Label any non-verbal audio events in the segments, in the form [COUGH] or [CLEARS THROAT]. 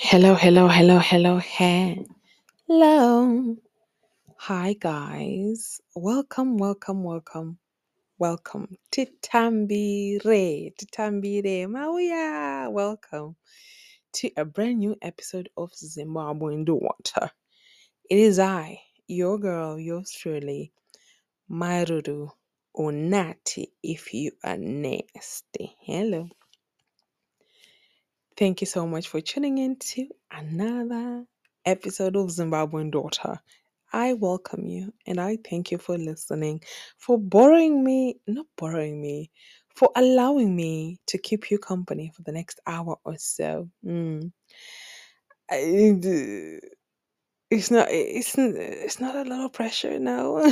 Hello, hello, hello, hello, hello. Hi, guys. Welcome, welcome, welcome, welcome. Titambire, Titambire, Mauya. Welcome to a brand new episode of Zimbabwean Daughter. It is I, your girl, yours truly, Mai Ruru, or Natty if you are nasty. Hello. Thank you so much for tuning in to another episode of Zimbabwean Daughter. I welcome you and I thank you for listening, for borrowing me, not borrowing me, for allowing me to keep you company for the next hour or so. Mm. It's not it's it's not a lot of pressure now. [LAUGHS]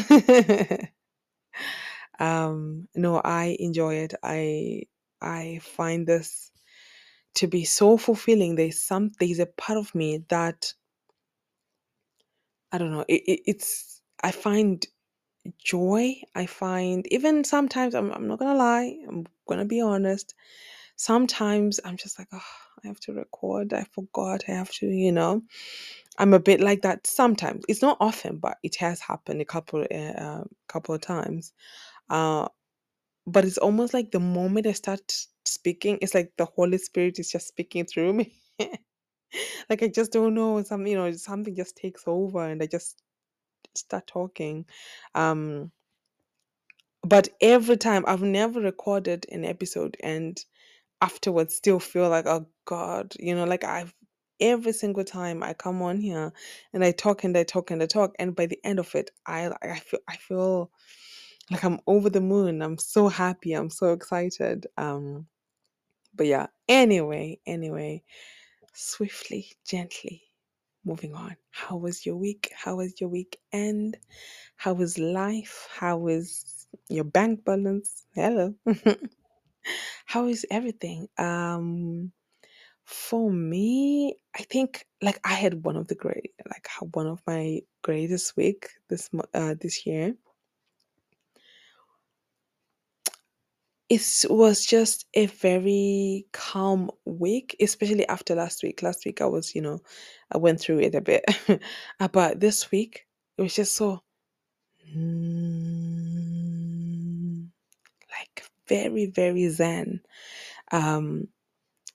um, no, I enjoy it. I I find this to be so fulfilling. There's some there's a part of me that I don't know. It, it, it's I find joy. I find even sometimes I'm I'm not gonna lie. I'm gonna be honest. Sometimes I'm just like, oh, I have to record. I forgot. I have to, you know. I'm a bit like that sometimes. It's not often, but it has happened a couple uh, uh, couple of times. Uh, but it's almost like the moment I start speaking, it's like the Holy Spirit is just speaking through me. [LAUGHS] like I just don't know. Some you know something just takes over, and I just start talking. Um, but every time I've never recorded an episode and afterwards still feel like oh god you know like i've every single time i come on here and i talk and i talk and i talk and by the end of it i i feel i feel like i'm over the moon i'm so happy i'm so excited um but yeah anyway anyway swiftly gently moving on. How was your week? How was your weekend? How was life? How was your bank balance? Hello. [LAUGHS] How is everything? Um For me, I think like I had one of the great like one of my greatest week this uh this year. It was just a very calm week, especially after last week. Last week I was, you know, I went through it a bit. [LAUGHS] Uh, but this week it was just so mm, like very, very zen. Um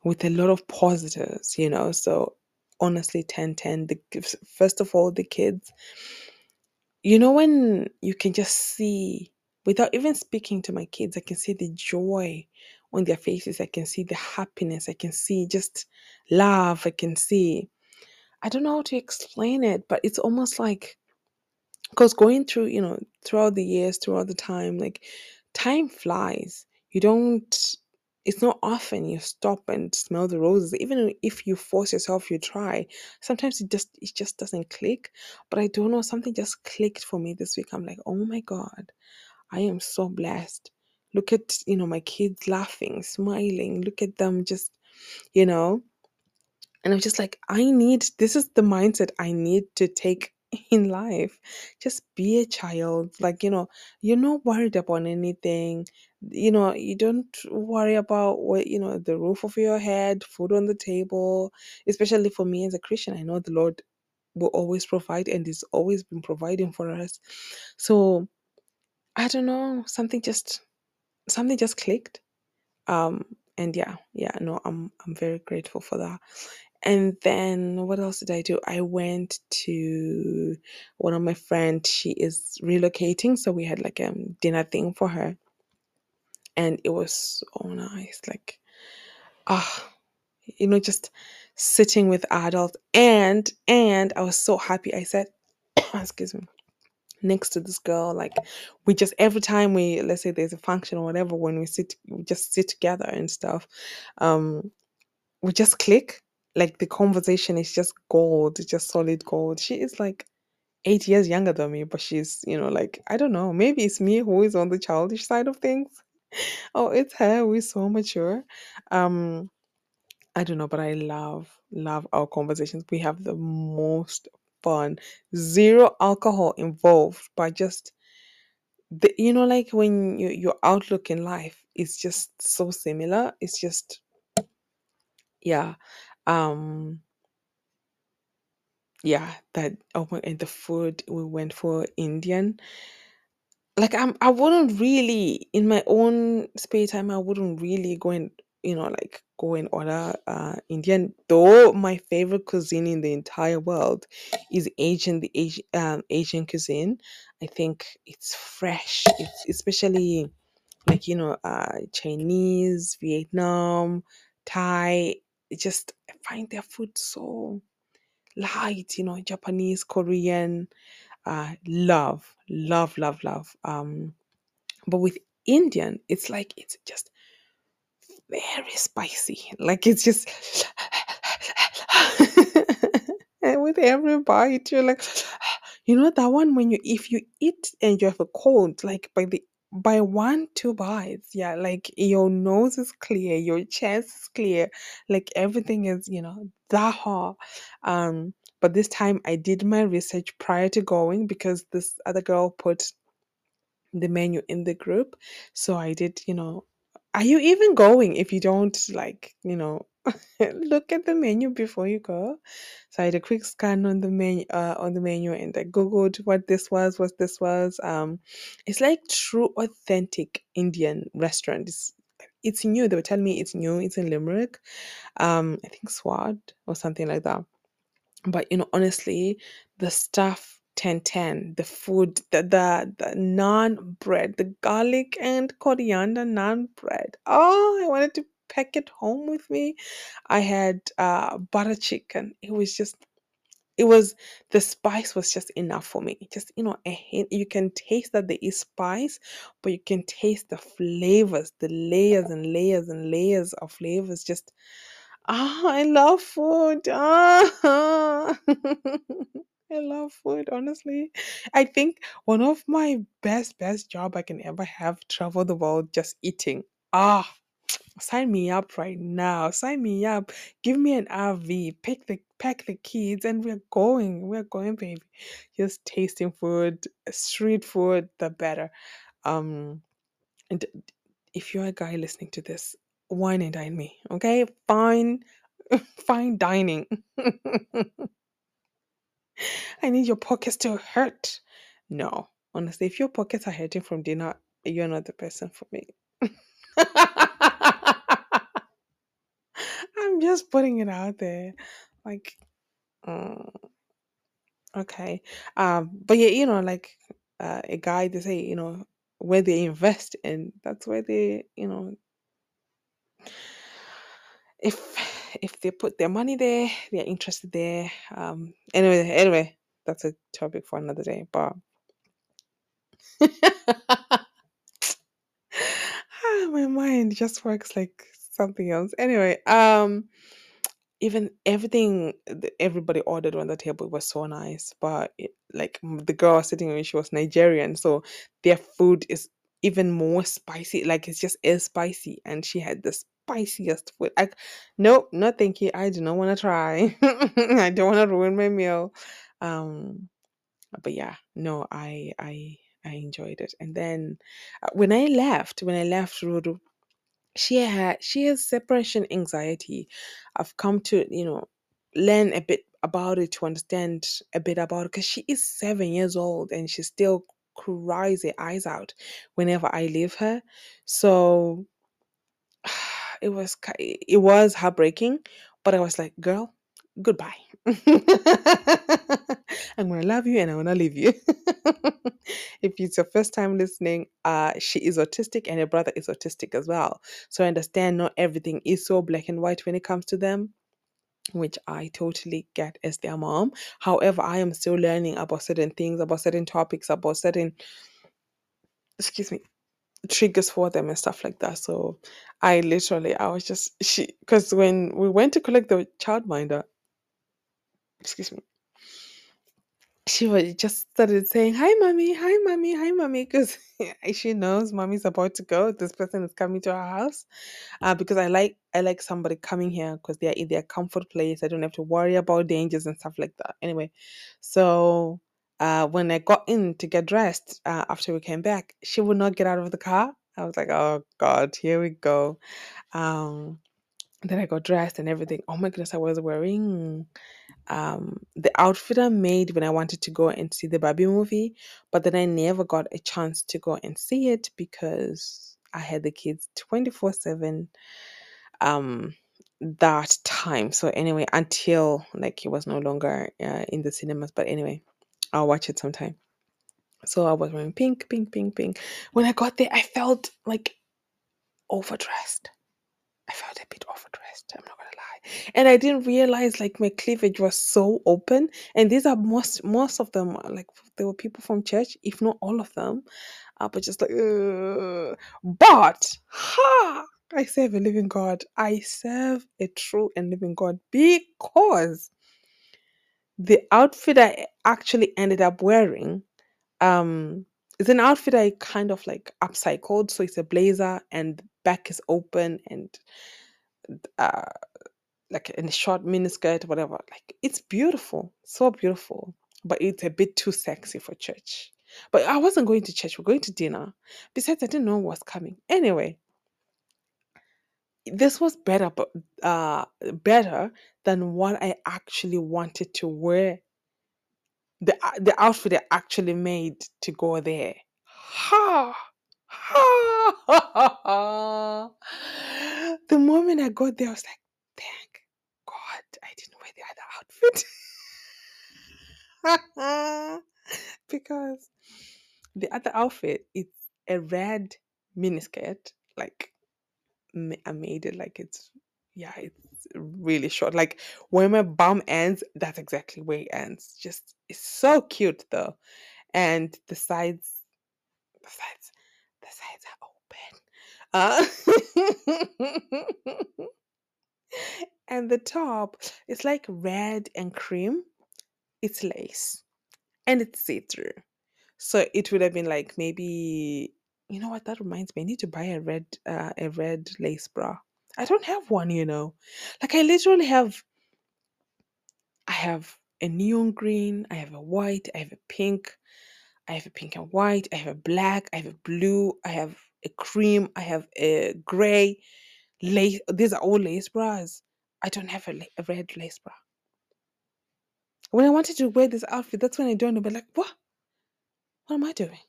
with a lot of positives, you know. So honestly, 10 10. The first of all, the kids, you know, when you can just see without even speaking to my kids, I can see the joy on their faces. I can see the happiness. I can see just love. I can see. I don't know how to explain it, but it's almost like because going through you know throughout the years throughout the time like time flies you don't it's not often you stop and smell the roses even if you force yourself you try sometimes it just it just doesn't click but i don't know something just clicked for me this week i'm like oh my god i am so blessed look at you know my kids laughing smiling look at them just you know and I'm just like, I need, this is the mindset I need to take [LAUGHS] in life. Just be a child. Like, you know, you're not worried about anything. You know, you don't worry about what, you know, the roof of your head, food on the table. Especially for me as a Christian, I know the Lord will always provide and He's always been providing for us. So I don't know, something just, something just clicked. Um, and yeah, yeah, no, I'm, I'm very grateful for that. And then what else did I do? I went to one of my friends. She is relocating, so we had like a dinner thing for her, and it was so nice. Like, ah, you know, just sitting with adults, and and I was so happy. I said, [COUGHS] excuse me, next to this girl. Like, we just every time we let's say there's a function or whatever, when we sit, we just sit together and stuff. Um, we just click. Like the conversation is just gold, just solid gold. She is like eight years younger than me, but she's, you know, like, I don't know, maybe it's me who is on the childish side of things. [LAUGHS] Oh, it's her we're so mature. Um, I don't know, but I love, love our conversations. We have the most fun. Zero alcohol involved, but just the, you know, like when you, your outlook in life is just so similar. It's just, yeah. Um, yeah, that oh and the food we went for Indian. Like I'm, I wouldn't really in my own spare time. I wouldn't really go and you know like go and order uh Indian. Though my favorite cuisine in the entire world is Asian, the Asian um, Asian cuisine. I think it's fresh. It's especially like you know uh Chinese, Vietnam, Thai. Just I find their food so light. You know, Japanese, Korean. Uh, love, love, love, love. Um, but with Indian, it's like it's just very spicy. Like it's just [LAUGHS] and with every bite, you're like, [SIGHS] you know that one when you if you eat and you have a cold, like by the by one two bites, yeah, like your nose is clear, your chest is clear, like everything is you know that hot. Um, but this time I did my research prior to going because this other girl put the menu in the group. So I did, you know, are you even going if you don't like, you know, [LAUGHS] look at the menu before you go? So I had a quick scan on the menu uh, on the menu and I googled what this was, what this was. Um it's like true authentic Indian restaurant. It's it's new. They were telling me it's new. It's in Limerick. Um, I think Swad or something like that. But you know, honestly, the stuff 1010, the food, the the, the naan bread, the garlic and coriander naan bread. Oh, I wanted to pack it home with me. I had uh butter chicken. It was just it was the spice was just enough for me. Just you know, a hint, you can taste that there is spice, but you can taste the flavors, the layers and layers and layers of flavors. Just Ah, I love food. Ah. [LAUGHS] I love food, honestly. I think one of my best, best job I can ever have, travel the world just eating. Ah, sign me up right now. Sign me up. Give me an RV. Pick the pack the kids and we're going. We're going, baby. Just tasting food, street food, the better. Um, and if you're a guy listening to this, wine and dine me, okay? Fine, [LAUGHS] fine dining. [LAUGHS] I need your pockets to hurt. No, honestly, if your pockets are hurting from dinner, you're not the person for me. [LAUGHS] I'm just putting it out there. Like, mm, okay. Um, but yeah, you know, like uh, a guy, they say, you know, where they invest in, that's where they, you know, if if they put their money there, they're interested there. Um, anyway, anyway, that's a topic for another day. But [SIGHS] my mind just works like something else. Anyway, um, even everything everybody ordered on the table was so nice. But it, like the girl sitting with she was Nigerian, so their food is even more spicy. Like it's just as spicy, and she had the spiciest food. Like, nope, no, thank you. I do not want to try. [LAUGHS] I don't want to ruin my meal. Um, but yeah, no, I I I enjoyed it. And then uh, when I left, when I left Ruru, she had she has separation anxiety. I've come to you know learn a bit about it to understand a bit about it because she is seven years old and she still cries her eyes out whenever I leave her. So it was it was heartbreaking, but I was like, girl, goodbye. [LAUGHS] I'm gonna love you and I'm gonna leave you. [LAUGHS] if it's your first time listening, uh, she is autistic and her brother is autistic as well. So I understand not everything is so black and white when it comes to them, which I totally get as their mom. However, I am still learning about certain things, about certain topics, about certain excuse me triggers for them and stuff like that. So I literally I was just she because when we went to collect the childminder, excuse me, she was just started saying, Hi mommy, hi mommy, hi mommy, because [LAUGHS] she knows mommy's about to go. This person is coming to our house. Uh, because I like I like somebody coming here because they're in their comfort place. I don't have to worry about dangers and stuff like that. Anyway, so uh when I got in to get dressed uh, after we came back, she would not get out of the car. I was like, oh God, here we go. Um then I got dressed and everything. Oh my goodness, I was wearing um, the outfit I made when I wanted to go and see the Barbie movie, but then I never got a chance to go and see it because I had the kids 24 7 um that time. So anyway, until like it was no longer uh, in the cinemas, but anyway, I'll watch it sometime. So I was wearing pink, pink, pink, pink. When I got there, I felt like overdressed. I felt a bit overdressed. I'm not gonna lie, and I didn't realize like my cleavage was so open. And these are most most of them like there were people from church, if not all of them, uh, but just like, "Ugh." but ha, I serve a living God. I serve a true and living God because the outfit I actually ended up wearing um it's an outfit I kind of like upcycled. So it's a blazer and back is open and uh like in a short miniskirt, whatever. Like it's beautiful, so beautiful, but it's a bit too sexy for church. But I wasn't going to church, we're going to dinner. Besides, I didn't know what was coming. Anyway, this was better, but uh better than what I actually wanted to wear. The uh, the outfit I actually made to go there. Ha! Ha! ha, [LAUGHS] ha. The moment I got there, I was like, thank God I didn't wear the other outfit. [LAUGHS] because the other outfit is a red miniskirt. Like I made it like it's yeah, it's really short. Like where my bum ends, that's exactly where it ends. Just it's so cute though. And the sides the sides the sides are open. Uh [LAUGHS] and the top is like red and cream. It's lace and it's see-through. So it would have been like maybe you know what that reminds me. I need to buy a red uh, a red lace bra. I don't have one, you know. Like I literally have I have a neon green, I have a white, I have a pink, I have a pink and white, I have a black, I have a blue, I have a cream, I have a gray lace. These are all lace bras. I don't have a, la- a red lace bra. When I wanted to wear this outfit, that's when I don't know, but like, what? What am I doing?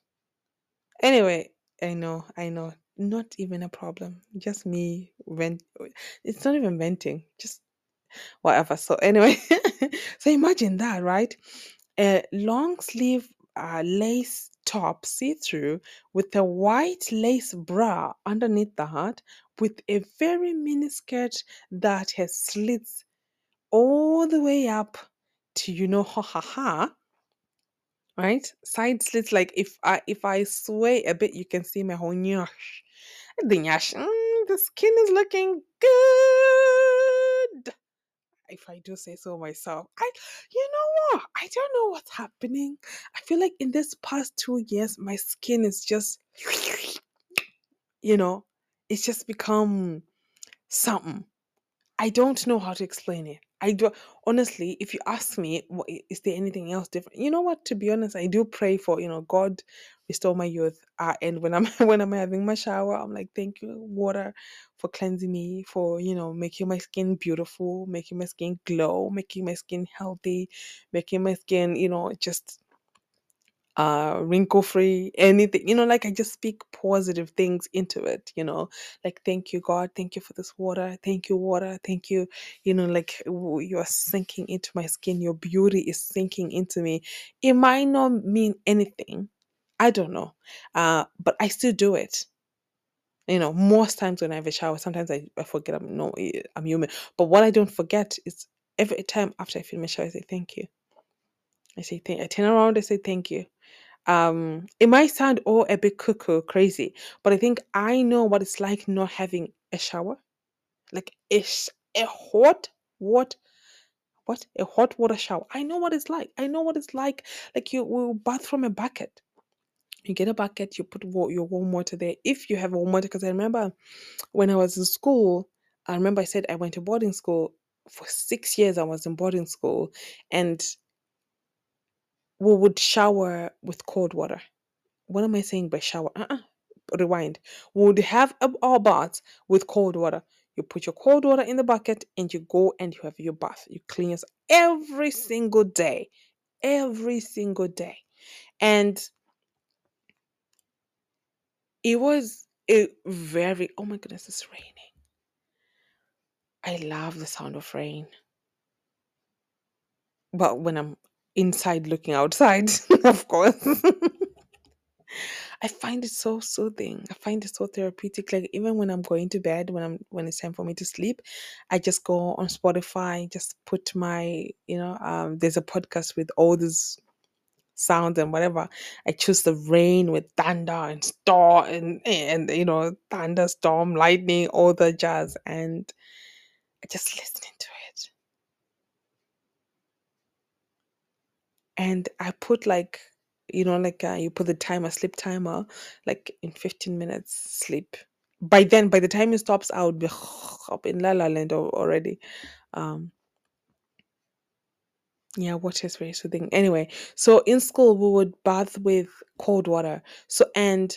Anyway, I know, I know. Not even a problem. Just me vent. It's not even venting. Just whatever. So anyway, [LAUGHS] so imagine that, right? A long sleeve uh, lace top, see through, with a white lace bra underneath that, with a very mini skirt that has slits all the way up to you know ha ha ha right? Side slits like if i if i sway a bit you can see my whole nyash. The nyash mm, the skin is looking good. If i do say so myself i you know what? I don't know what's happening. I feel like in this past two years my skin is just you know it's just become something. I don't know how to explain it. I do honestly, if you ask me, what, is there anything else different? You know what? To be honest, I do pray for you know God restore my youth. Uh, and when I'm [LAUGHS] when I'm having my shower, I'm like, thank you, water, for cleansing me, for you know making my skin beautiful, making my skin glow, making my skin healthy, making my skin you know just uh wrinkle free anything you know like i just speak positive things into it you know like thank you god thank you for this water thank you water thank you you know like you're sinking into my skin your beauty is sinking into me. It might not mean anything i don't know uh but i still do it you know most times when i have a shower sometimes i, I forget i'm no eh, i'm human but what i don't forget is every time after i finish my shower i say thank you i say thank i turn around i say thank you um it might sound all a bit cuckoo crazy but i think i know what it's like not having a shower. Like a, sh- a hot what what? A hot water shower. I know what it's like. I know what it's like. Like you will bath from a bucket. You get a bucket you put wa- your warm water there if you have warm water because i remember when i was in school i remember i said i went to boarding school. For six years i was in boarding school and we would shower with cold water what am I saying by shower? Uh-uh. Rewind. We would have our baths with cold water. you put your cold water in the bucket and you go and you have your bath. You clean yourself every single day. Every single day. And it was a very oh my goodness, it's raining. I love the sound of rain. But when I'm inside looking outside, [LAUGHS] of course. I find it so soothing. I find it so therapeutic. Like even when I'm going to bed, when I'm when it's time for me to sleep, I just go on Spotify, just put my, you know, um, there's a podcast with all these sounds and whatever. I choose the rain with thunder and storm and and you know, thunderstorm, lightning, all the jazz, and I just listening to it. And I put like you know, like uh, you put the timer, sleep timer, like in 15 minutes sleep. By then, by the time it stops, I would be [SIGHS] up in La La Land al- already. Um, yeah, water is very soothing. Anyway, so in school we would bath with cold water. So and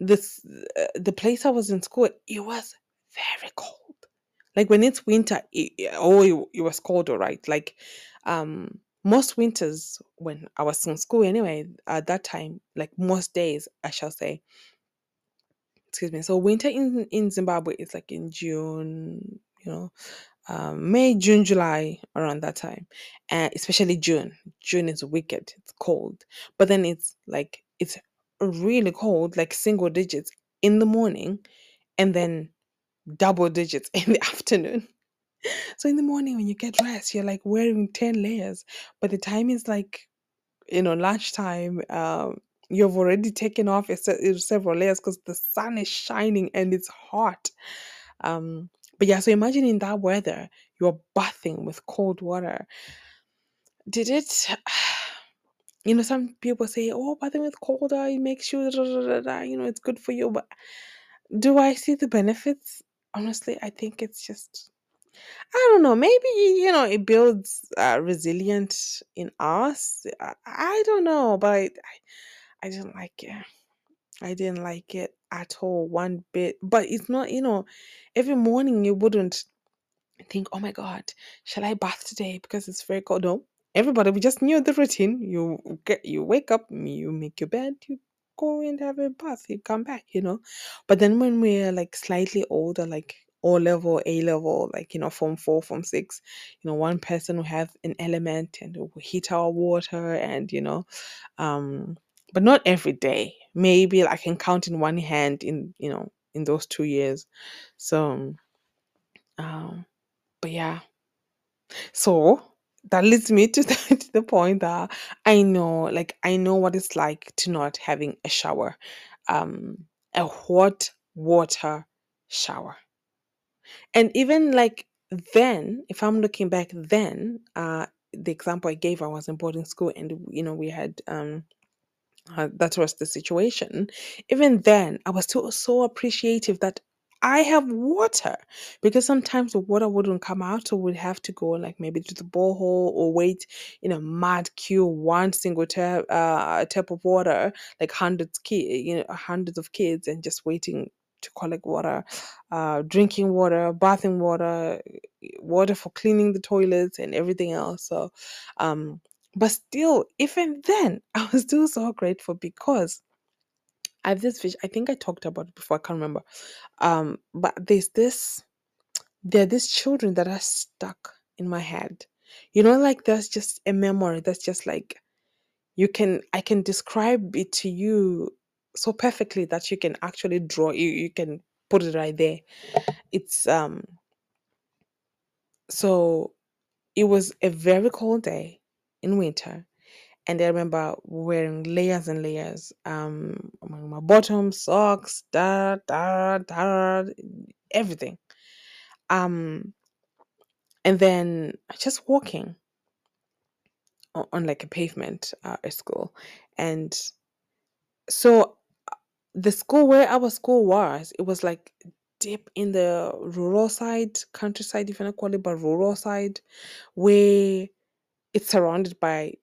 this uh, the place I was in school, it was very cold. Like when it's winter, it- oh, it, it was cold, all right. Like um most winters when I was in school anyway, at that time, like most days, I shall say, excuse me. So winter in in Zimbabwe is like in June, you know, um, May, June, July, around that time, and especially June. June is wicked. It's cold, but then it's like it's really cold, like single digits in the morning, and then double digits [LAUGHS] in the afternoon. [LAUGHS] So in the morning when you get dressed, you're like wearing ten layers. but the time is like you know lunchtime, um, you've already taken off several layers because the sun is shining and it's hot. Um, but yeah, so imagine in that weather, you're bathing with cold water. Did it? [SIGHS] You know, some people say, "Oh, bathing with cold water it makes you, you know, it's good for you." But do I see the benefits? Honestly, I think it's just I don't know. Maybe you know it builds uh, resilience in us. I, I don't know, but I, I I didn't like it. I didn't like it at all, one bit. But it's not, you know, every morning you wouldn't think, oh my God, shall I bath today because it's very cold? No, everybody, we just knew the routine. You get, you wake up, you make your bed, you go and have a bath, you come back, you know. But then when we're like slightly older, like O level, A level, like you know, form four, form six, you know, one person will have an element and will heat our water, and you know, um, but not every day. Maybe I can count in one hand in you know in those two years. So, um, but yeah, so that leads me to [LAUGHS] the, to the point that I know, like, I know what it's like to not having a shower, um, a hot water shower. And even like then, if I'm looking back then, uh, the example I gave, I was in boarding school and, you know, we had, um, uh, that was the situation. Even then, I was still so appreciative that I have water because sometimes the water wouldn't come out, so we'd have to go like maybe to the borehole or wait in a mad queue, one single tap, uh, tap of water, like hundreds ki- you know, hundreds of kids, and just waiting to collect water, uh, drinking water, bathing water, water for cleaning the toilets and everything else. So, um, but still, even then, [LAUGHS] I was still so grateful because I have this vision. I think I talked about it before. I can't remember. Um, but there's this. There are these children that are stuck in my head. You know, like there's just a memory that's just like you can. I can describe it to you so perfectly that you can actually draw. You you can put it right there. It's um. So it was a very cold day in winter and I remember wearing layers and layers. Um, my bottoms, socks, da da da, everything. Um, and then just walking on, on like a pavement uh, at school, and so the school where our school was, it was like deep in the rural side, countryside, if you want to call it, but rural side, where it's surrounded by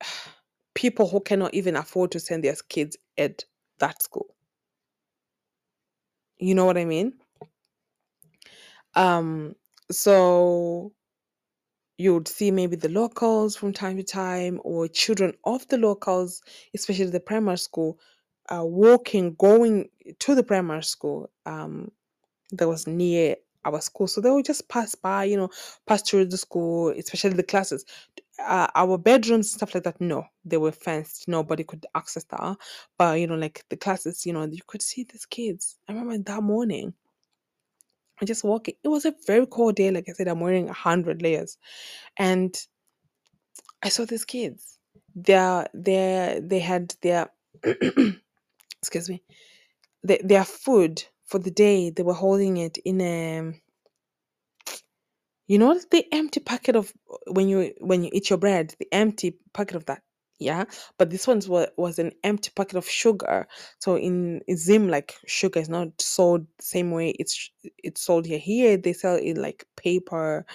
[SIGHS] people who cannot even afford to send their kids at that school. You know what I mean? Um, so you would see maybe the locals from time to time or children of the locals, especially the primary school, uh, walking, going to the primary school um, that was near our school. So they would just pass by, you know, pass through the school, especially the classes. Uh, our bedrooms, stuff like that, no, they were fenced. Nobody could access that. But, you know, like the classes, you know, you could see these kids. I remember that morning, I just walking. It was a very cold day. Like I said, I'm wearing a hundred layers. And I saw these kids. Their their they had their [CLEARS THROAT] excuse me. Their, their food for the day. They were holding it in a you know the empty packet of when you when you eat your bread, the empty packet of that. Yeah, but this one was was an empty packet of sugar. So in, in Zim, like sugar is not sold the same way it's it's sold here. Here they sell it like paper,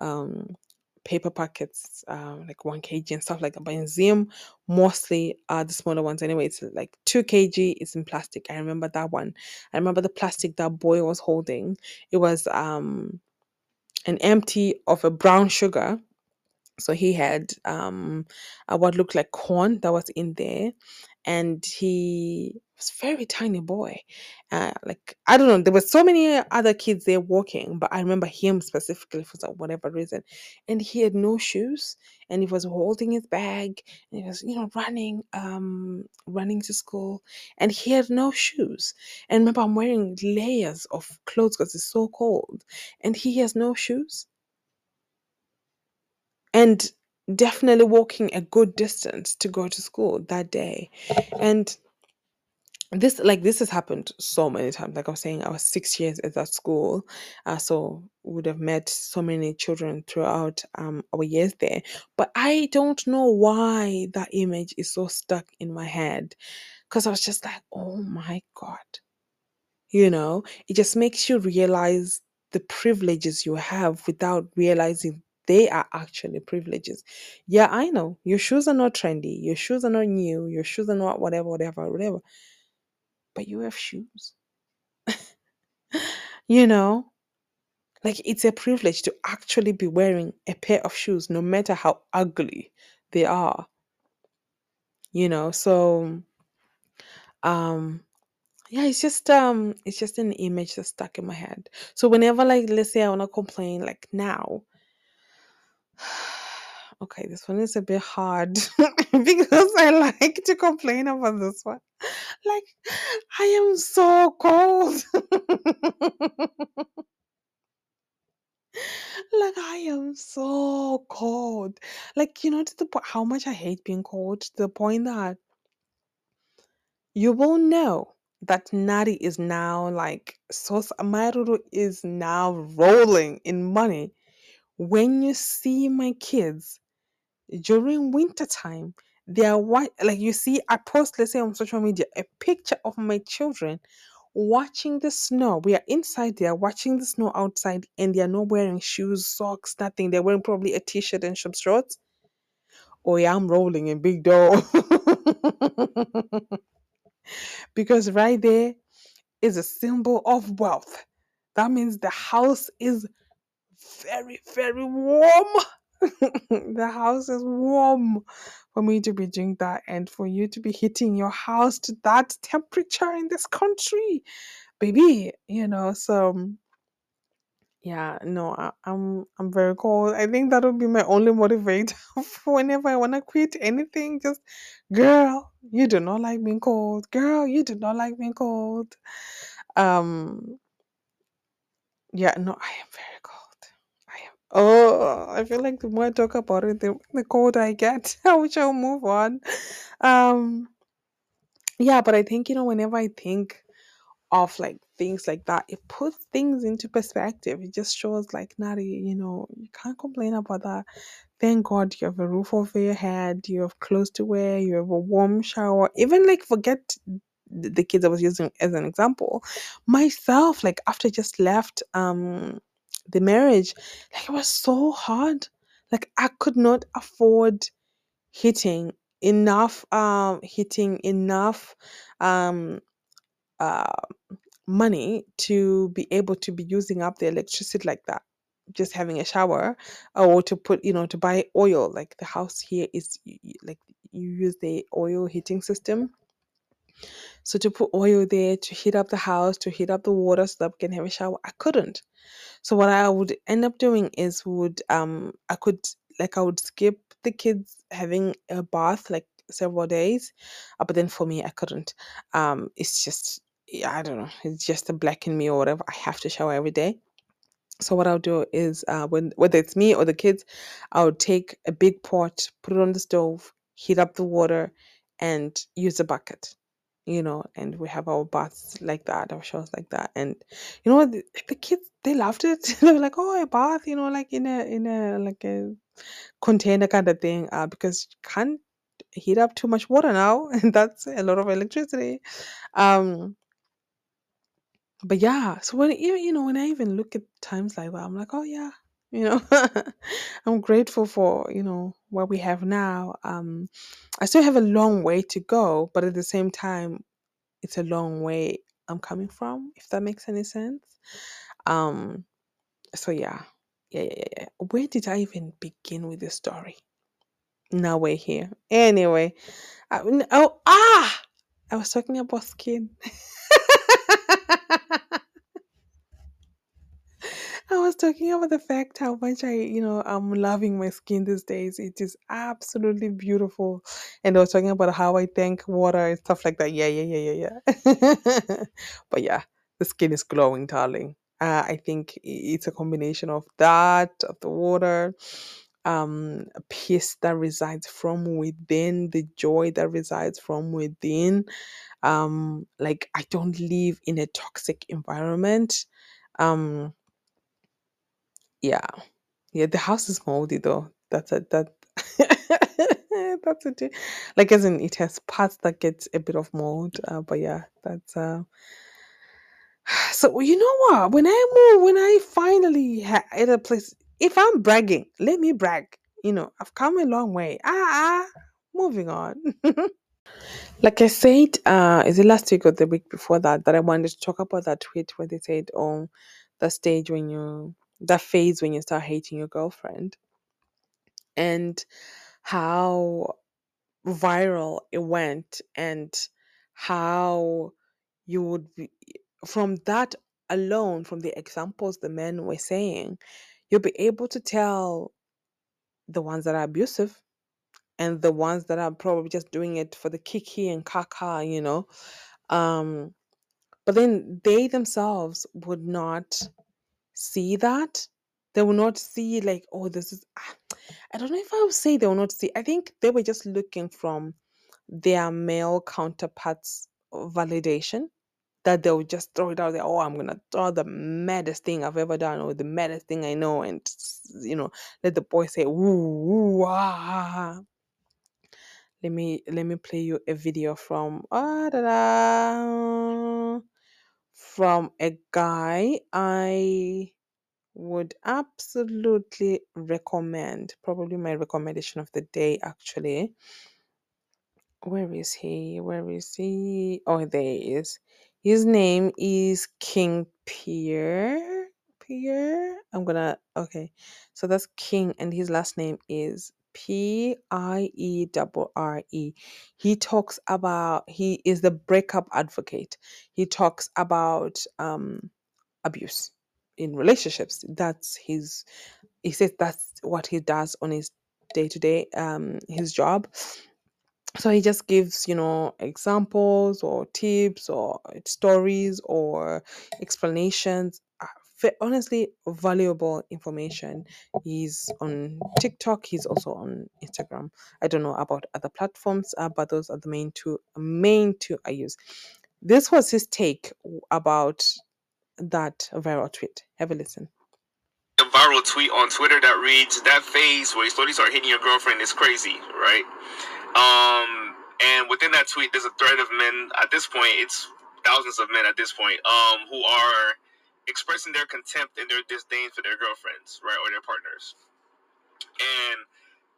um, paper packets, um, like 1 kg and stuff like that. But in Zim, mostly are the smaller ones anyway. It's like 2 kg, it's in plastic. I remember that one. I remember the plastic that boy was holding. It was um an empty of a brown sugar. So he had um what looked like corn that was in there, and he was a very tiny boy. Uh, like I don't know, there were so many other kids there walking, but I remember him specifically for some- whatever reason, and he had no shoes, and he was holding his bag, and he was you know running, um, running to school, and he had no shoes. And remember, I'm wearing layers of clothes because it's so cold, and he has no shoes and definitely walking a good distance to go to school that day and this like this has happened so many times like i was saying i was six years at that school. Uh, so would have met so many children throughout um, our years there but i don't know why that image is so stuck in my head because i was just like oh my god you know? It just makes you realize the privileges you have without realizing they are actually privileges. Yeah i know your shoes are not trendy your shoes are not new your shoes are not whatever whatever whatever but you have shoes. [LAUGHS] You know? Like it's a privilege to actually be wearing a pair of shoes no matter how ugly they are. You know? So um yeah it's just um it's just an image that's stuck in my head. So whenever like let's say i want to complain like now [SIGHS] okay this one is a bit hard [LAUGHS] because i like to complain about this one [LAUGHS] like i am so cold. [LAUGHS] Like i am so cold. Like you know to the point how much i hate being cold to the point that you will know that Nari is now like Sos Amaruru is now rolling in money. When you see my kids during winter time they are white like you see i post let's say on social media a picture of my children watching the snow. We are inside they are watching the snow outside and they are not wearing shoes socks nothing. They're wearing probably a t-shirt and some shorts. Oh yeah i'm rolling in big dough. [LAUGHS] Because right there is a symbol of wealth. That means the house is very very warm [LAUGHS] the house is warm for me to be doing that and for you to be hitting your house to that temperature in this country baby you know so yeah no I, i'm i'm very cold. I think that would be my only motivator [LAUGHS] for whenever i want to quit anything just girl you do not like being cold. Girl you do not like being cold. Um yeah no i am very cold. Oh, I feel like the more I talk about it, the, the colder I get. [LAUGHS] I wish I'll move on. Um, yeah, but I think, you know, whenever I think of like things like that, it puts things into perspective. It just shows like, Nari, you know, you can't complain about that. Thank God you have a roof over your head, you have clothes to wear, you have a warm shower. Even like forget the the kids I was using as an example. Myself, like after I just left um the marriage, like it was so hard. Like I could not afford hitting enough um hitting enough um uh money to be able to be using up the electricity like that. Just having a shower or to put you know to buy oil. Like the house here is like you use the oil heating system so to put oil there to heat up the house to heat up the water so that we can have a shower i couldn't so what I would end up doing is would um I could like I would skip the kids having a bath like several days, uh, but then for me I couldn't. Um, it's just I don't know. It's just a black in me or whatever. I have to shower every day. So what I'll do is uh, when whether it's me or the kids, I'll take a big pot, put it on the stove, heat up the water, and use a bucket. You know, and we have our baths like that, our showers like that, and you know? The, the kids they loved it. [LAUGHS] they were like, "Oh, a bath," you know, like in a in a like a container kind of thing, uh, because you can't heat up too much water now, [LAUGHS] and that's a lot of electricity. Um, but yeah, so when you you know when I even look at times like that, I'm like, oh yeah, you know, [LAUGHS] I'm grateful for you know what we have now. Um, I still have a long way to go, but at the same time, it's a long way I'm coming from. If that makes any sense. Um, so yeah, yeah, yeah, yeah. Where did I even begin with this story? Now we're here. Anyway, I, oh ah, I was talking about skin. [LAUGHS] I was talking about the fact how much I, you know, I'm loving my skin these days. It is absolutely beautiful. And I was talking about how I thank water and stuff like that. Yeah, yeah, yeah, yeah, yeah. [LAUGHS] but yeah, the skin is glowing, darling. Uh, I think it's a combination of that, of the water, um, peace that resides from within, the joy that resides from within. Um, like I don't live in a toxic environment. Um, yeah. Yeah, the house is moldy though. That's a that [LAUGHS] that's it. Like as in it has parts that get a bit of mold. Uh, but yeah, that's uh [SIGHS] so you know what? When I move, when I finally ha- at a place, if I'm bragging, let me brag. You know, I've come a long way. Ah, ah moving on. [LAUGHS] like I said, uh, is it last week or the week before that that I wanted to talk about that tweet where they said, "Oh, the stage when you, that phase when you start hating your girlfriend." and how viral it went and how you would be from that alone from the examples the men were saying you'll be able to tell the ones that are abusive and the ones that are probably just doing it for the kiki and kaka you know um but then they themselves would not see that they will not see like oh this is [SIGHS] i don't know if i would say they will not see i think they were just looking from their male counterparts validation that they'll just throw it out there oh i'm gonna throw the maddest thing i've ever done or the maddest thing i know and you know let the boy say ooh, ooh ah. let me let me play you a video from ah, da, da, from a guy i would absolutely recommend, probably my recommendation of the day actually. Where is he? Where is he? Oh, there he is. His name is King Pierre. Pierre. I'm gonna okay. So that's King, and his last name is P I E double R E. He talks about he is the breakup advocate. He talks about um abuse in relationships. That's his he says that's what he does on his day to day um his job so he just gives you know examples or tips or stories or explanations honestly valuable information he's on tiktok he's also on instagram i don't know about other platforms uh, but those are the main two main two i use this was his take about that viral tweet have a listen a viral tweet on Twitter that reads, "That phase where you slowly start hitting your girlfriend is crazy, right?" Um, and within that tweet, there's a thread of men. At this point, it's thousands of men at this point, um, who are expressing their contempt and their disdain for their girlfriends, right, or their partners. And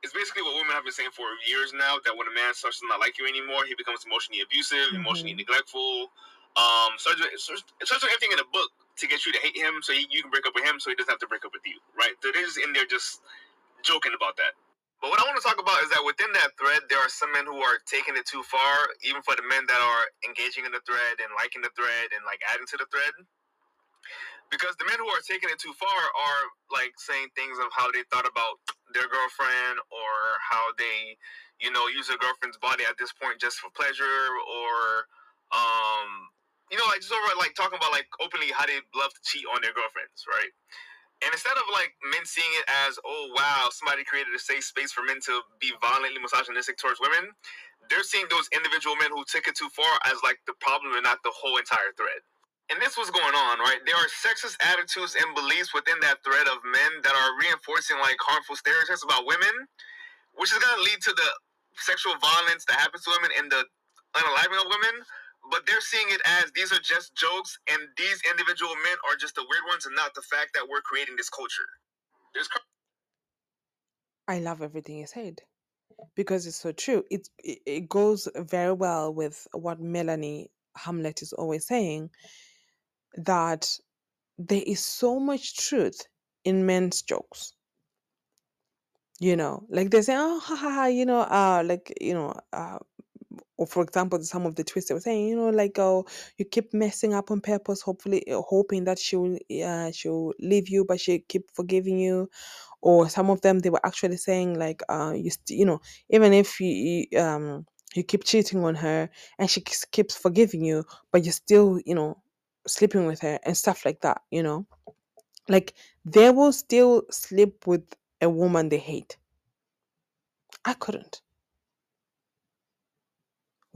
it's basically what women have been saying for years now that when a man starts to not like you anymore, he becomes emotionally abusive, emotionally Mhm. neglectful, Um, starts it starts with everything in the book to get you to hate him, so he, you can break up with him, so he doesn't have to break up with you, right? So they're just in there just joking about that. But what I want to talk about is that within that thread, there are some men who are taking it too far, even for the men that are engaging in the thread and liking the thread and like adding to the thread. Because the men who are taking it too far are like saying things of how they thought about their girlfriend or how they, you know, use their girlfriend's body at this point just for pleasure or, um, you know, like just over like talking about like openly how they love to cheat on their girlfriends, right? And instead of like men seeing it as, oh wow, somebody created a safe space for men to be violently misogynistic towards women, they're seeing those individual men who took it too far as like the problem and not the whole entire thread. And this was going on, right? There are sexist attitudes and beliefs within that thread of men that are reinforcing like harmful stereotypes about women, which is gonna lead to the sexual violence that happens to women and the unaliving of women but they're seeing it as these are just jokes and these individual men are just the weird ones and not the fact that we're creating this culture. There's I love everything you said because it's so true. It, it it goes very well with what Melanie Hamlett is always saying that there is so much truth in men's jokes. You know, like they say, oh, ha ha ha, you know, uh, like you know, uh, or for example, some of the twists they were saying, you know, like oh, you keep messing up on purpose, hopefully uh, hoping that she'll uh, she'll leave you, but she keep forgiving you. Or some of them they were actually saying like, uh, you st- you know, even if you you, um you keep cheating on her and she keeps forgiving you, but you're still you know sleeping with her and stuff like that, you know, like they will still sleep with a woman they hate. I couldn't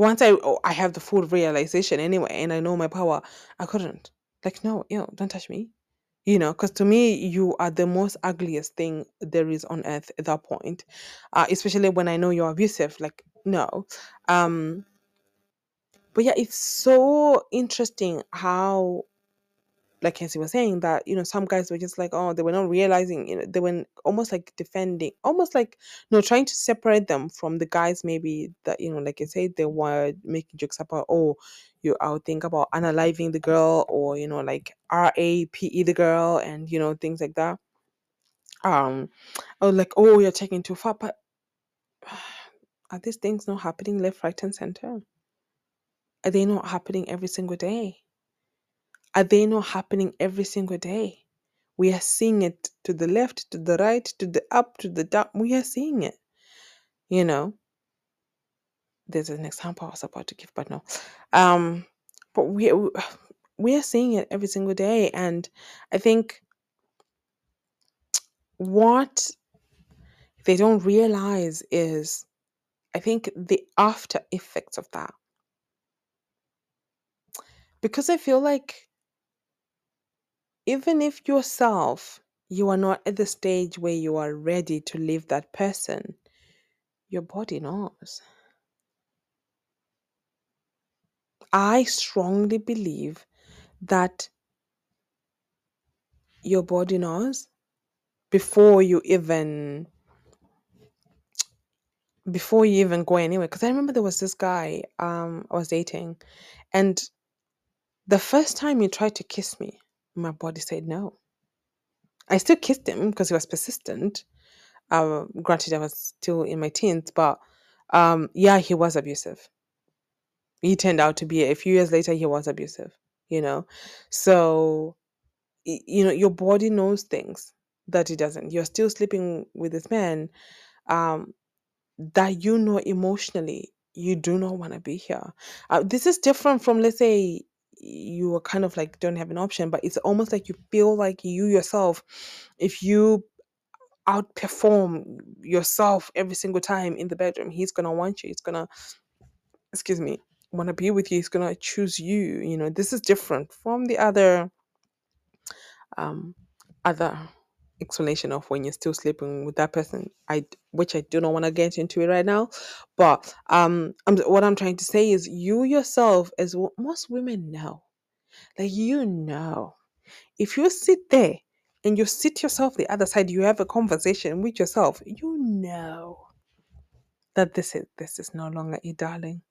once I oh, I have the full realization anyway, and I know my power, I couldn't. Like, no, you know, don't touch me. You know, because to me, you are the most ugliest thing there is on earth at that point. Uh, especially when I know you're abusive. Like, no. Um, but yeah, it's so interesting how like Kenzie was saying, that you know some guys were just like, oh, they were not realizing, you know, they were almost like defending, almost like you know trying to separate them from the guys. Maybe that you know, like I said, they were making jokes about, oh, you, would think about unaliving the girl, or you know, like R A P E the girl, and you know things like that. Um, or like, oh, you're taking too far, but [SIGHS] are these things not happening left, right, and center? Are they not happening every single day? Are they not happening every single day? We are seeing it to the left, to the right, to the up, to the down. We are seeing it. You know, there's an example I was about to give, but no. Um, but we we [SIGHS] are seeing it every single day, and I think what they don't realize is, I think the after effects of that. Because I feel like even if yourself you are not at the stage where you are ready to leave that person, your body knows. I strongly believe that your body knows before you even before you even go anywhere because i remember there was this guy um i was dating and the first time he tried to kiss me my body said no. I still kissed him because he was persistent. Uh, granted i was still in my teens but um yeah he was abusive. He turned out to be a few years later he was abusive you know? So you know your body knows things that it doesn't. You're still sleeping with this man um that you know emotionally you do not want to be here. Uh, this is different from let's say you are kind of like don't have an option but it's almost like you feel like you yourself if you outperform yourself every single time in the bedroom he's gonna want you he's gonna excuse me want to be with you he's gonna choose you you know this is different from the other um other explanation of when you're still sleeping with that person i which i do not want to get into it right now but um I'm, what i'm trying to say is you yourself as w- most women know. Like you know. If you sit there and you sit yourself the other side you have a conversation with yourself you know that this is this is no longer a darling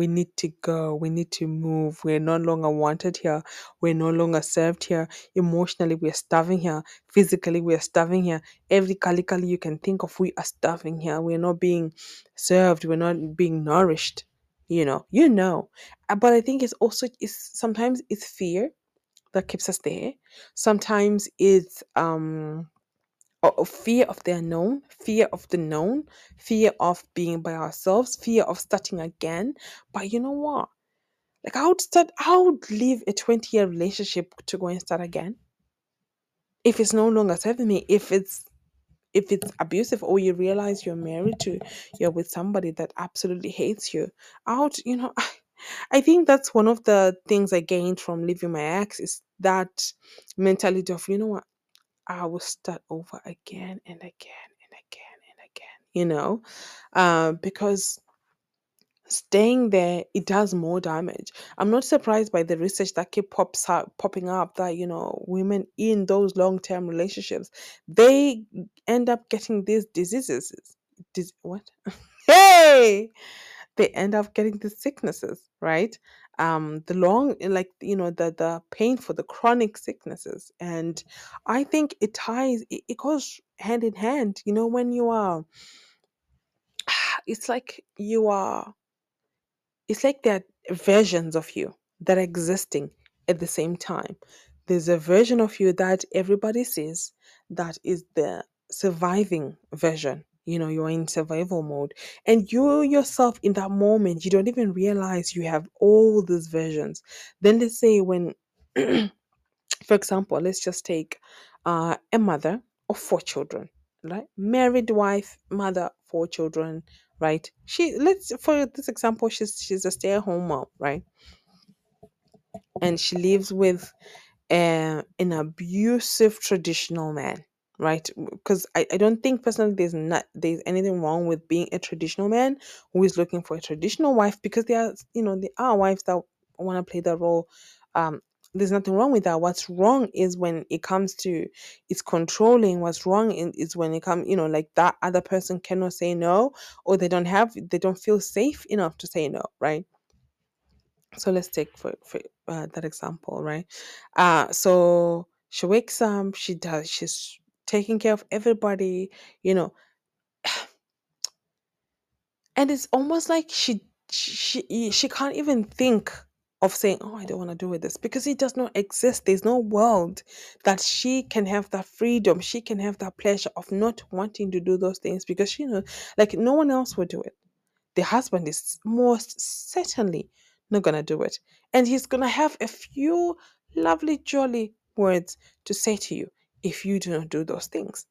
we need to go we need to move we're no longer wanted here we're no longer served here emotionally we're starving here physically we're starving here every calically you can think of we are starving here we're not being served we're not being nourished you know you know. Uh, but i think it's also it's sometimes it's fear that keeps us there sometimes it's um or or fear of the unknown, fear of the known, fear of being by ourselves, fear of starting again. But you know what? Like I would start, I would leave a 20 year relationship to go and start again. If it's no longer serving me, if it's if it's abusive or you realize you're married to you're with somebody that absolutely hates you out you know [LAUGHS] i think that's one of the things i gained from leaving my ex is that mentality of you know what I will start over again and again and again and again, you know, uh, because staying there it does more damage. I'm not surprised by the research that keep pops up, popping up that you know women in those long-term relationships they end up getting these diseases. Dis- what? [LAUGHS] hey! they end up getting the sicknesses right um the long like you know the the pain for the chronic sicknesses and i think it ties it, it goes hand in hand you know when you are [SIGHS] it's like you are it's like there are versions of you that are existing at the same time. There's a version of you that everybody sees that is the surviving version. You know, you're in survival mode. And you yourself, in that moment, you don't even realize you have all these versions. Then let's say when [CLEARS THROAT] for example, let's just take uh, a mother of four children, right? Married wife, mother, four children, right? She let's for this example, she's she's a stay-at-home mom, right? And she lives with uh, an abusive traditional man right? Because I, I don't think personally there's not there's anything wrong with being a traditional man who is looking for a traditional wife because there are you know there are wives that want to play that role. Um there's nothing wrong with that. What's wrong is when it comes to it's controlling. What's wrong is when it comes you know like that other person cannot say no or they don't have they don't feel safe enough to say no right? So let's take for, for uh, that example right? Uh so she wakes up she does she's taking care of everybody you know [SIGHS] and it's almost like she she she can't even think of saying oh i don't want to do with this because it does not exist. There's no world that she can have that freedom she can have that pleasure of not wanting to do those things because she know like no one else would do it. The husband is most certainly not to do it. And he's to have a few lovely, jolly words to say to you if you do not do those things.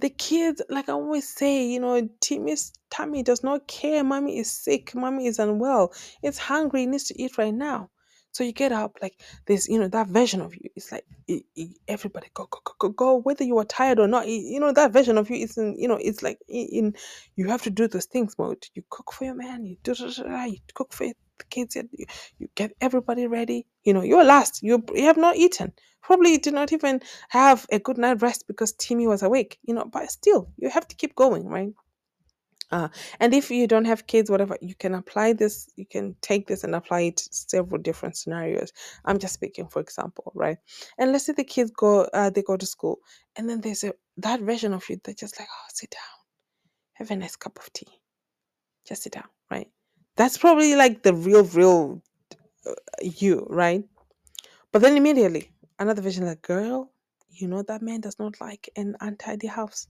The kids, like I always say, you know, Timmy's tummy does not care. Mommy is sick. Mommy is unwell. It's hungry. It needs to eat right now. So you get up, like this, you know, that version of you. It's like i- i- everybody go, go, go, go, go. Whether you are tired or not, you know, that version of you is in, you know, it's like in, in you have to do those things mode. You cook for your man. You do, you cook for the kids. You, you get everybody ready. You know, you're last. You you have not eaten. Probably did not even have a good night rest because Timmy was awake. You know, but still, you have to keep going, right? Uh, and if you don't have kids, whatever, you can apply this, you can take this and apply it to several different scenarios. I'm just speaking for example, right? And let's say the kids go, uh, they go to school, and then there's a that version of you that just like, oh, sit down, have a nice cup of tea, just sit down, right? That's probably like the real, real uh, you, right? But then immediately another version like, girl, you know that man does not like an untidy house.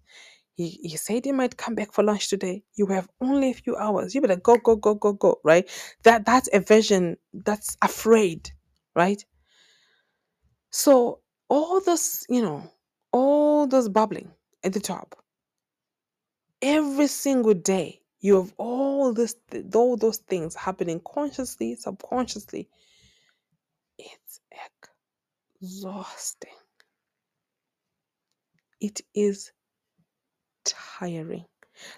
He, he said he might come back for lunch today. You have only a few hours. You better go, go, go, go, go, right? That that's a version that's afraid, right? So all this, you know, all this bubbling at the top, every single day, you have all this all those things happening consciously, subconsciously. It's exhausting. It is tiring.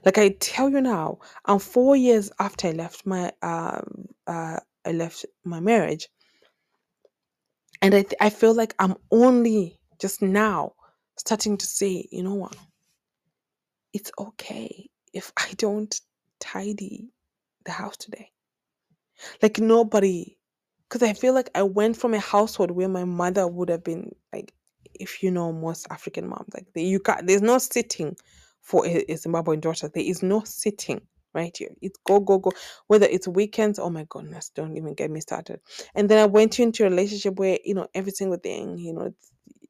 Like I tell you now, I'm four years after I left my um uh I left my marriage, and I th- I feel like I'm only just now starting to say, you know what, it's okay if I don't tidy the house today. Like nobody, because I feel like I went from a household where my mother would have been like, if you know most African moms, like you can't, there's no sitting for a, a Zimbabwean daughter. There is no sitting right here. It's go, go, go. Whether it's weekends, oh my goodness, don't even get me started. And then I went into a relationship where, you know, every single thing, you know,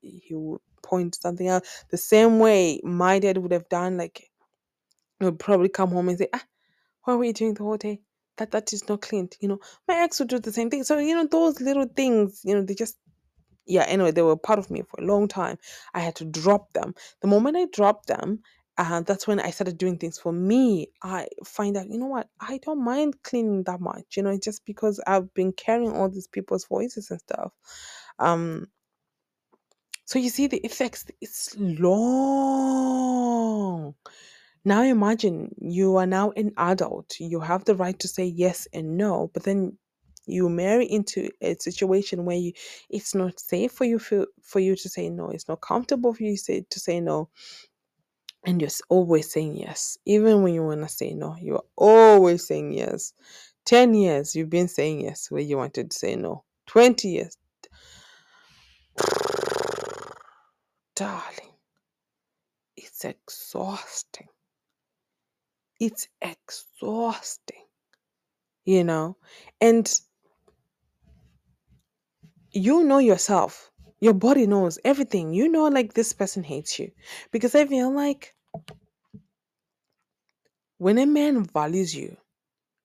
he would point something out the same way my dad would have done. Like, he would probably come home and say, ah, what were you doing the whole day? That that is not cleaned. You know, my ex would do the same thing. So, you know, those little things, you know, they just yeah, anyway, they were part of me for a long time. I had to drop them. The moment I dropped them, uh, that's when I started doing things for me. I find out, you know what, I don't mind cleaning that much, you know, it's just because I've been carrying all these people's voices and stuff. Um, so you see the effects, it's long. Now imagine you are now an adult. You have the right to say yes and no, but then you marry into a situation where you it's not safe for you for, for you to say no. It's not comfortable for you to say, to say no. And you're always saying yes. Even when you want to say no, you're always saying yes. 10 years you've been saying yes where you wanted to say no. 20 years. [SIGHS] Darling, it's exhausting. It's exhausting, you know? And you know yourself. Your body knows everything. You know, like this person hates you. Because I feel like when a man values you,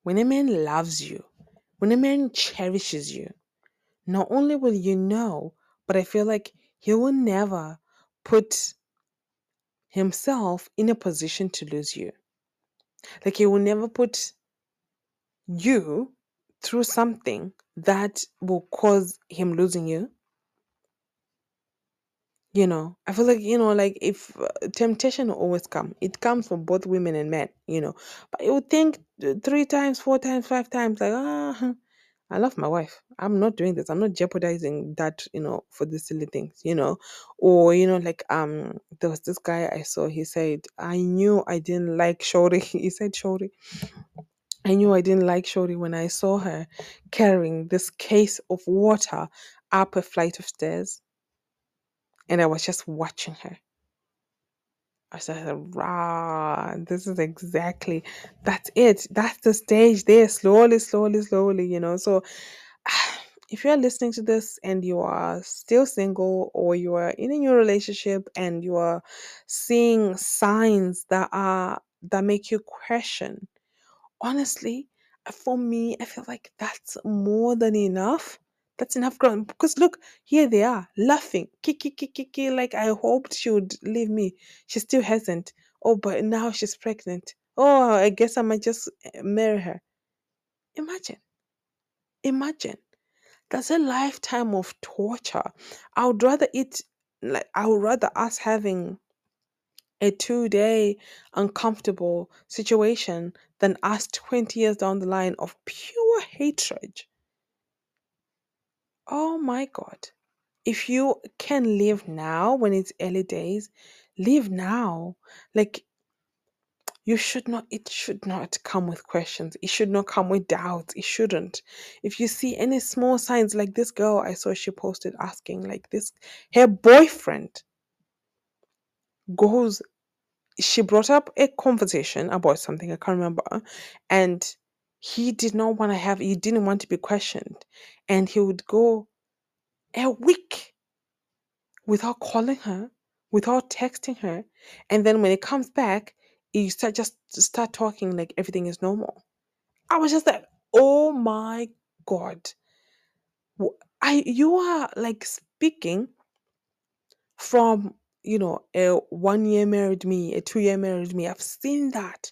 when a man loves you, when a man cherishes you, not only will you know, but I feel like he will never put himself in a position to lose you. Like he will never put you through something that will cause him losing you. You know, I feel like, you know, like if uh, temptation will always come, it comes for both women and men, you know. But you would think uh, three times, four times, five times, like, ah, I love my wife. I'm not doing this. I'm not jeopardizing that, you know, for the silly things, you know. Or, you know, like um there was this guy I saw, he said, I knew I didn't like Shori. [LAUGHS] he said Shori. I knew I didn't like Shori when I saw her carrying this case of water up a flight of stairs. And I was just watching her. I said, rah, this is exactly, that's it. That's the stage there, slowly, slowly, slowly, you know. So [SIGHS] if you're listening to this and you are still single or you are in a new relationship and you are seeing signs that are that make you question honestly, for me, I feel like that's more than enough. That's enough ground because look, here they are laughing, kiki kiki kiki. Like I hoped she would leave me. She still hasn't. Oh, but now she's pregnant. Oh, I guess I might just uh, marry her. Imagine, imagine. That's a lifetime of torture. I would rather it like I would rather us having a two day uncomfortable situation than us 20 years down the line of pure hatred. Oh my God. If you can live now when it's early days, live now. Like, you should not, it should not come with questions. It should not come with doubts. It shouldn't. If you see any small signs, like this girl I saw she posted asking, like this, her boyfriend goes she brought up a conversation about something I can't remember, and he did not want to have he didn't want to be questioned, and he would go a week without calling her, without texting her, and then when it comes back, you start just start talking like everything is normal. I was just like, oh my god, I you are like speaking from you know a one year married me, a two year married me. I've seen that.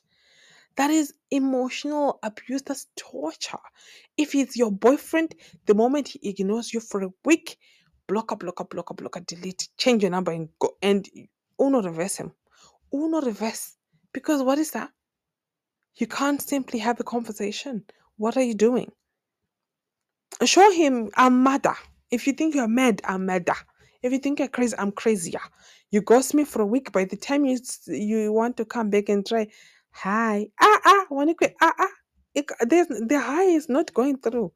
That is emotional abuse. That's torture. If it's your boyfriend, the moment he ignores you for a week, block up, block up, block up, block blocker, delete, change your number and go and uno reverse him. Uno reverse. Because what is that? You can't simply have a conversation. What are you doing? Show him I'm madder. If you think you're mad, I'm madder. If you think you're crazy, I'm crazier. You ghost me for a week. By the time you you want to come back and try, hi, ah ah, wanna quit, ah ah. it, there's the high is not going through.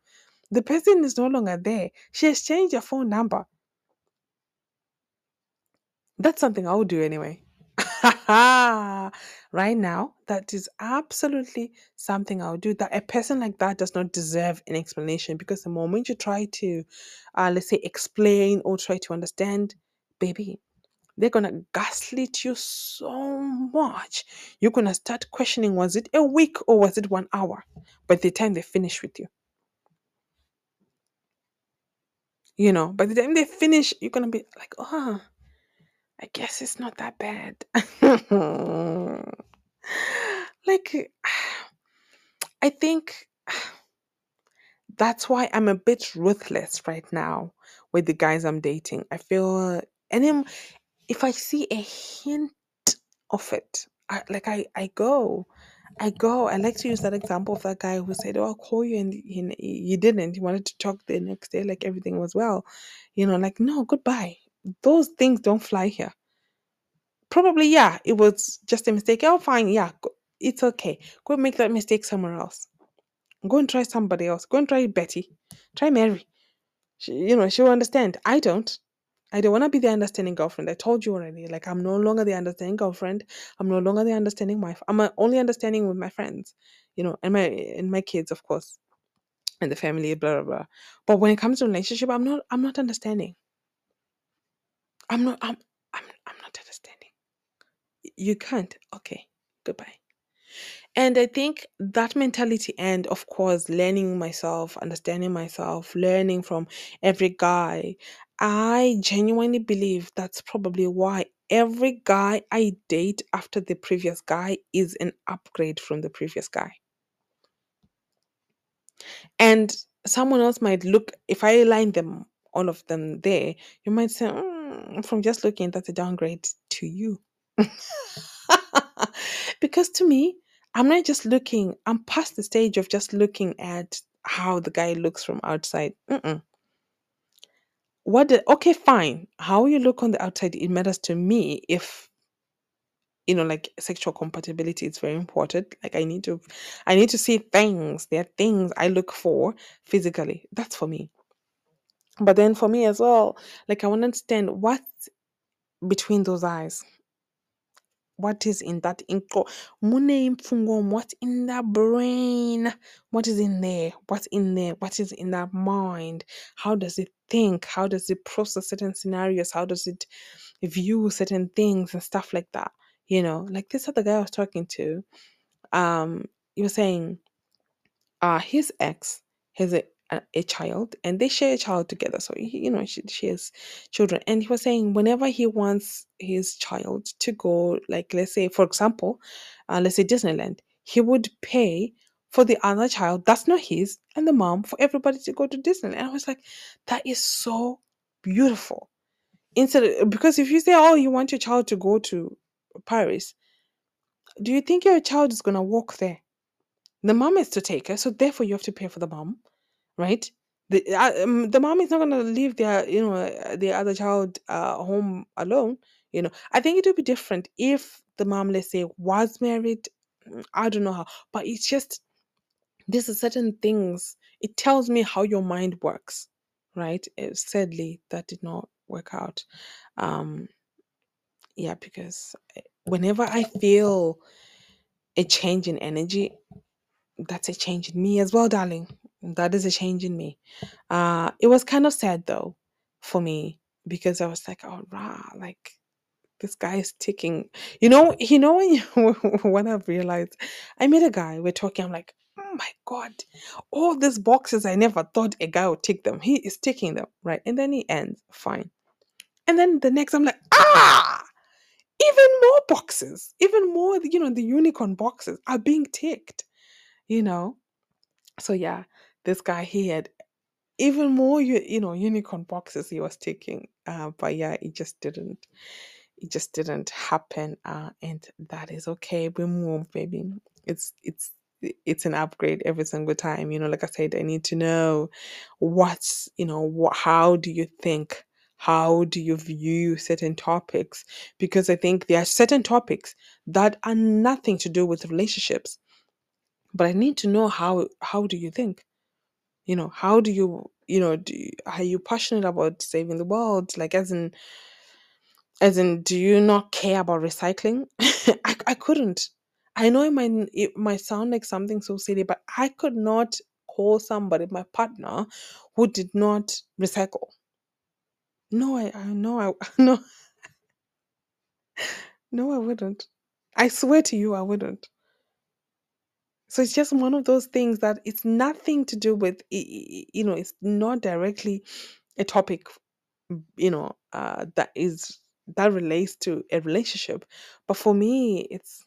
The person is no longer there. She has changed her phone number. That's something I would do anyway. [LAUGHS] right now, that is absolutely something I would do. That a person like that does not deserve an explanation because the moment you try to, uh, let's say, explain or try to understand, baby, they're gonna gaslight you so much. You're gonna start questioning was it a week or was it one hour? By the time they finish with you, you know, by the time they finish, you're gonna be like, oh, I guess it's not that bad. [LAUGHS] like, [SIGHS] I think [SIGHS] that's why I'm a bit ruthless right now with the guys I'm dating. I feel, then if I see a hint of it, I, like I, I go, I go. I like to use that example of that guy who said, "Oh, I'll call you," and he, he didn't. He wanted to talk the next day, like everything was well. You know, like no, goodbye. Those things don't fly here. Probably, yeah, it was just a mistake. Oh, fine, yeah, go, it's okay. Go make that mistake somewhere else. Go and try somebody else. Go and try Betty. Try Mary. She, you know, she'll understand. I don't. I don't want to be the understanding girlfriend. I told you already. Like I'm no longer the understanding girlfriend. I'm no longer the understanding wife. I'm only understanding with my friends, you know, and my and my kids, of course, and the family, blah blah blah. But when it comes to relationship, I'm not. I'm not understanding. I'm not. I'm. I'm. I'm not understanding. You can't. Okay. Goodbye. And I think that mentality, and of course, learning myself, understanding myself, learning from every guy, I genuinely believe that's probably why every guy I date after the previous guy is an upgrade from the previous guy. And someone else might look, if I line them, all of them there, you might say, "Mm, from just looking, that's a downgrade to you. [LAUGHS] because to me, I'm not just looking, I'm past the stage of just looking at how the guy looks from outside. Mm-mm. What the, okay, fine. How you look on the outside, it matters to me if you know like sexual compatibility is very important. Like i need to i need to see things. There are things i look for physically. That's for me. But then for me as well like i want to understand what's between those eyes what is in that inko mune what's in that brain what is in there what's in there what is in that mind? How does it think? How does it process certain scenarios? How does it view certain things and stuff like that you know? Like this other guy i was talking to um he was saying uh his ex has a a, a child and they share a child together so he, you know she, she has children. And he was saying whenever he wants his child to go like let's say for example uh, let's say disneyland he would pay for the other child that's not his and the mom for everybody to go to disneyland. And i was like that is so beautiful. Instead of, because if you say oh you want your child to go to paris do you think your child is going to walk there? The mom is to take her so therefore you have to pay for the mom right? The uh, um, the mom is not going to leave their you know uh, the other child uh, home alone you know. I think it would be different if the mom let's say was married Mm, i don't know how but it's just these are certain things it tells me how your mind works right sadly that did not work out um yeah because uh, whenever i feel a change in energy that's a change in me as well, darling. That is a change in me. Uh, it was kind of sad though for me because I was like, oh, rah, like this guy is ticking. You know, you know when [LAUGHS] you when I've realized I met a guy, we're talking, I'm like, oh my god, all these boxes I never thought a guy would take them. He is taking them, right? And then he ends, fine. And then the next I'm like, ah, even more boxes, even more, you know, the unicorn boxes are being ticked, you know so yeah this guy he had even more you, you know unicorn boxes he was taking uh, but yeah it just didn't it just didn't happen uh, and that is okay we move baby it's it's it's an upgrade every single time you know like i said i need to know what's you know how do you think how do you view certain topics because i think there are certain topics that are nothing to do with relationships but I need to know how how do you think? You know, how do you you know do you, are you passionate about saving the world? Like as in as in do you not care about recycling? [LAUGHS] I I couldn't. I know it might it might sound like something so silly, but I could not call somebody my partner who did not recycle. No, I I know I [LAUGHS] no no I wouldn't. I swear to you I wouldn't. So it's just one of those things that it's nothing to do with, you know, it's not directly a topic, you know, uh, that is that relates to a relationship. But for me, it's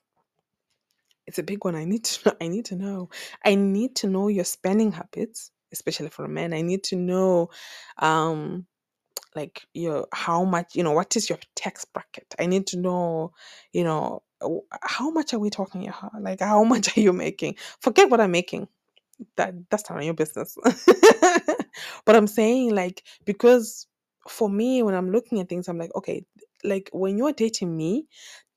it's a big one. I need to know. I need to know. I need to know your spending habits, especially for men. I need to know, um, like your how much you know what is your tax bracket i need to know you know how much are we talking like how [LAUGHS] much are you making forget what i'm making that that's of your business [LAUGHS] but i'm saying like because for me when i'm looking at things i'm like okay like when you're dating me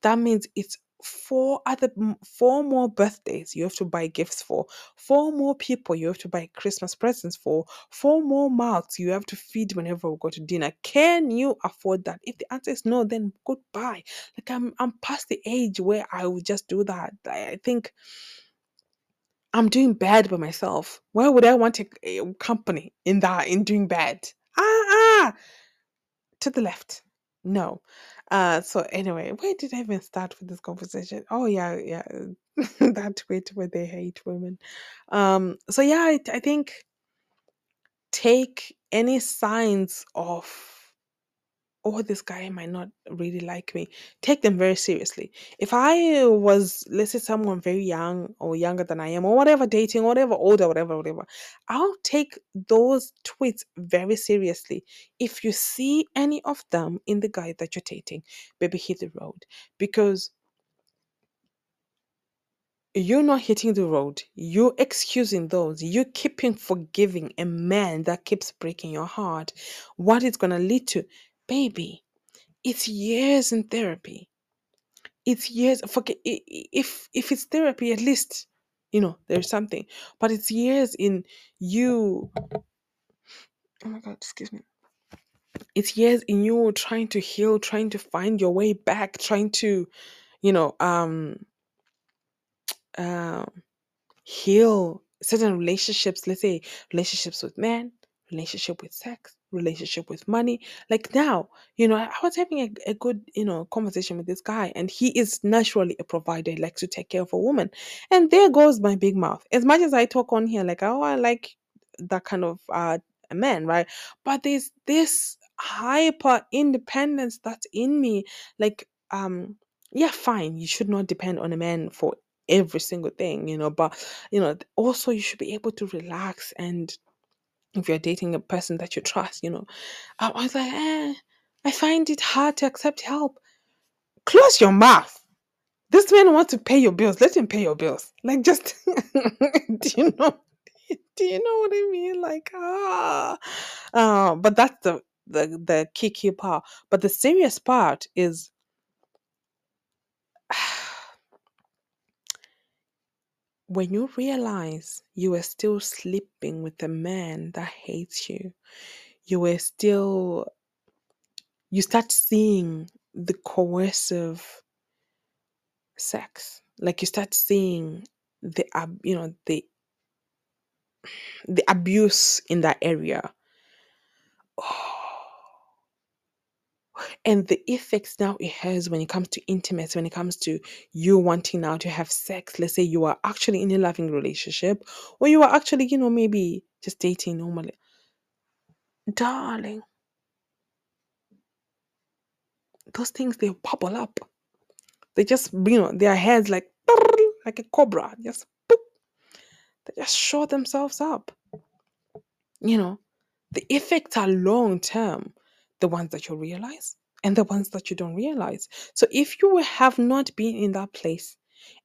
that means it's four other four more birthdays you have to buy gifts for four more people you have to buy christmas presents for four more mouths you have to feed whenever we go to dinner can you afford that if the answer is no then goodbye like i'm i'm past the age where i would just do that i, I think I'm doing bad by myself. Why would I want a, a company in that in doing bad? Ah ah to the left. No. Uh so anyway, where did I even start with this conversation? Oh yeah, yeah. [LAUGHS] that tweet where they hate women. Um so yeah, I, I think take any signs of oh, this guy might not really like me, take them very seriously. If I was, let's say, someone very young or younger than I am, or whatever, dating, whatever, older, whatever, whatever, I'll take those tweets very seriously. If you see any of them in the guy that you're dating, baby, hit the road because you're not hitting the road. You're excusing those. You're keeping forgiving a man that keeps breaking your heart. What it's going to lead to, baby, it's years in therapy. It's years. Forget if if it's therapy, at least you know there's something. But it's years in you. Oh my God, excuse me. It's years in you trying to heal, trying to find your way back, trying to, you know, um, um, heal certain relationships. Let's say relationships with men, relationship with sex, relationship with money. Like now, you know, I was having a, a good, you know, conversation with this guy, and he is naturally a provider, likes to take care of a woman. And there goes my big mouth. As much as I talk on here, like, oh, I like that kind of uh a man, right? But there's this hyper independence that's in me. Like, um, yeah, fine, you should not depend on a man for every single thing, you know, but you know, also you should be able to relax and if you're dating a person that you trust, you know. I was like, eh, I find it hard to accept help. Close your mouth. This man wants to pay your bills. Let him pay your bills. Like, just [LAUGHS] do you know? Do you know what I mean? Like, ah, uh, but that's the the the key key part. But the serious part is when you realize you are still sleeping with a man that hates you. You were still you start seeing the coercive sex like you start seeing the you know the the abuse in that area oh, and the effects now it has when it comes to intimacy when it comes to you wanting now to have sex let's say you are actually in a loving relationship or you are actually you know maybe just dating normally. Darling. Those things they bubble up. They just you know their heads like [LAUGHS] like a cobra. Just boop, they just show themselves up. You know the effects are long term the ones that you realize and the ones that you don't realize. So if you have not been in that place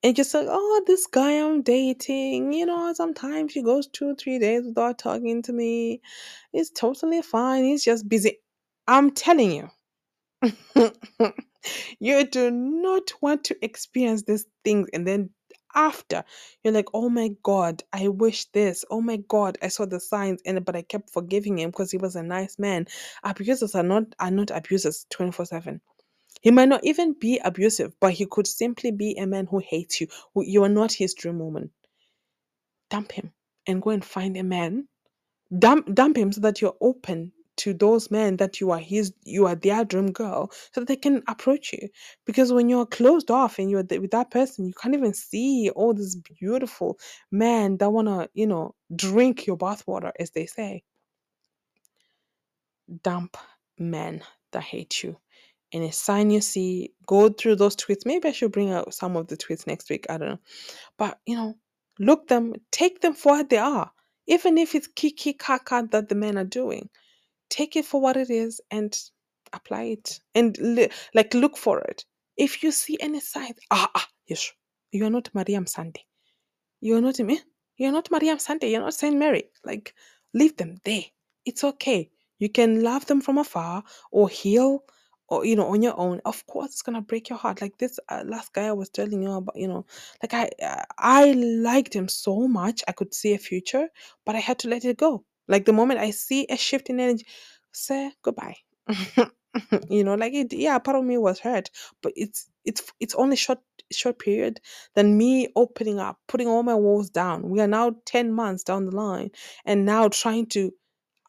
and just like oh this guy i'm dating you know sometimes he goes two three days without talking to me. It's totally fine. He's just busy. I'm telling you. [LAUGHS] You do not want to experience these things and then after you're like, oh my God, I wish this. Oh my God, I saw the signs, and but I kept forgiving him because he was a nice man. Abusers are not are not abusers 24 7. He might not even be abusive, but he could simply be a man who hates you. Who you are not his dream woman. Dump him and go and find a man. Dump dump him so that you're open to those men that you are his you are their dream girl so that they can approach you. Because when you're closed off and you're th- with that person you can't even see all these beautiful men that want to you know drink your bathwater as they say. Dump men that hate you. And a sign you see go through those tweets. Maybe i should bring out some of the tweets next week i don't know. But you know look them take them for what they are even if it's kiki kaka that the men are doing take it for what it is and apply it and li- like look for it. If you see any sign ah ah yes you are not Maria Musande. You're not me you're not Maria Musande. You're not saint mary. Like leave them there. It's okay. You can love them from afar or heal or you know on your own. Of course it's gonna break your heart. Like this uh, last guy i was telling you about you know like i uh, i liked him so much i could see a future but i had to let it go like the moment i see a shift in energy say goodbye [LAUGHS] you know like it yeah part of me was hurt but it's it's it's only short short period than me opening up putting all my walls down we are now 10 months down the line and now trying to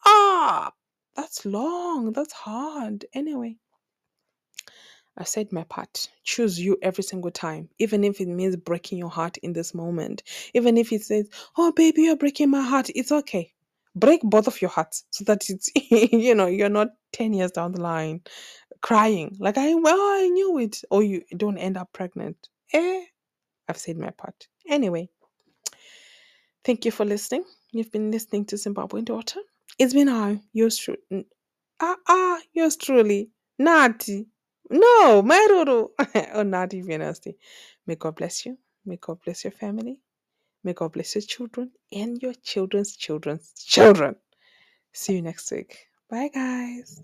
ah that's long that's hard anyway I said my part. Choose you every single time, even if it means breaking your heart in this moment. Even if it says, "Oh, baby, you're breaking my heart," it's okay. Break both of your hearts so that it's [LAUGHS] you know you're not ten years down the line crying like I well I knew it, or you don't end up pregnant. Eh, I've said my part. Anyway, thank you for listening. You've been listening to Zimbabwean Daughter. It's been I, yours truly. Ah ah, yours truly, Nati. No, Mai Ruru. [LAUGHS] oh, not even nasty. May God bless you. May God bless your family. May God bless your children and your children's children's children. See you next week. Bye, guys.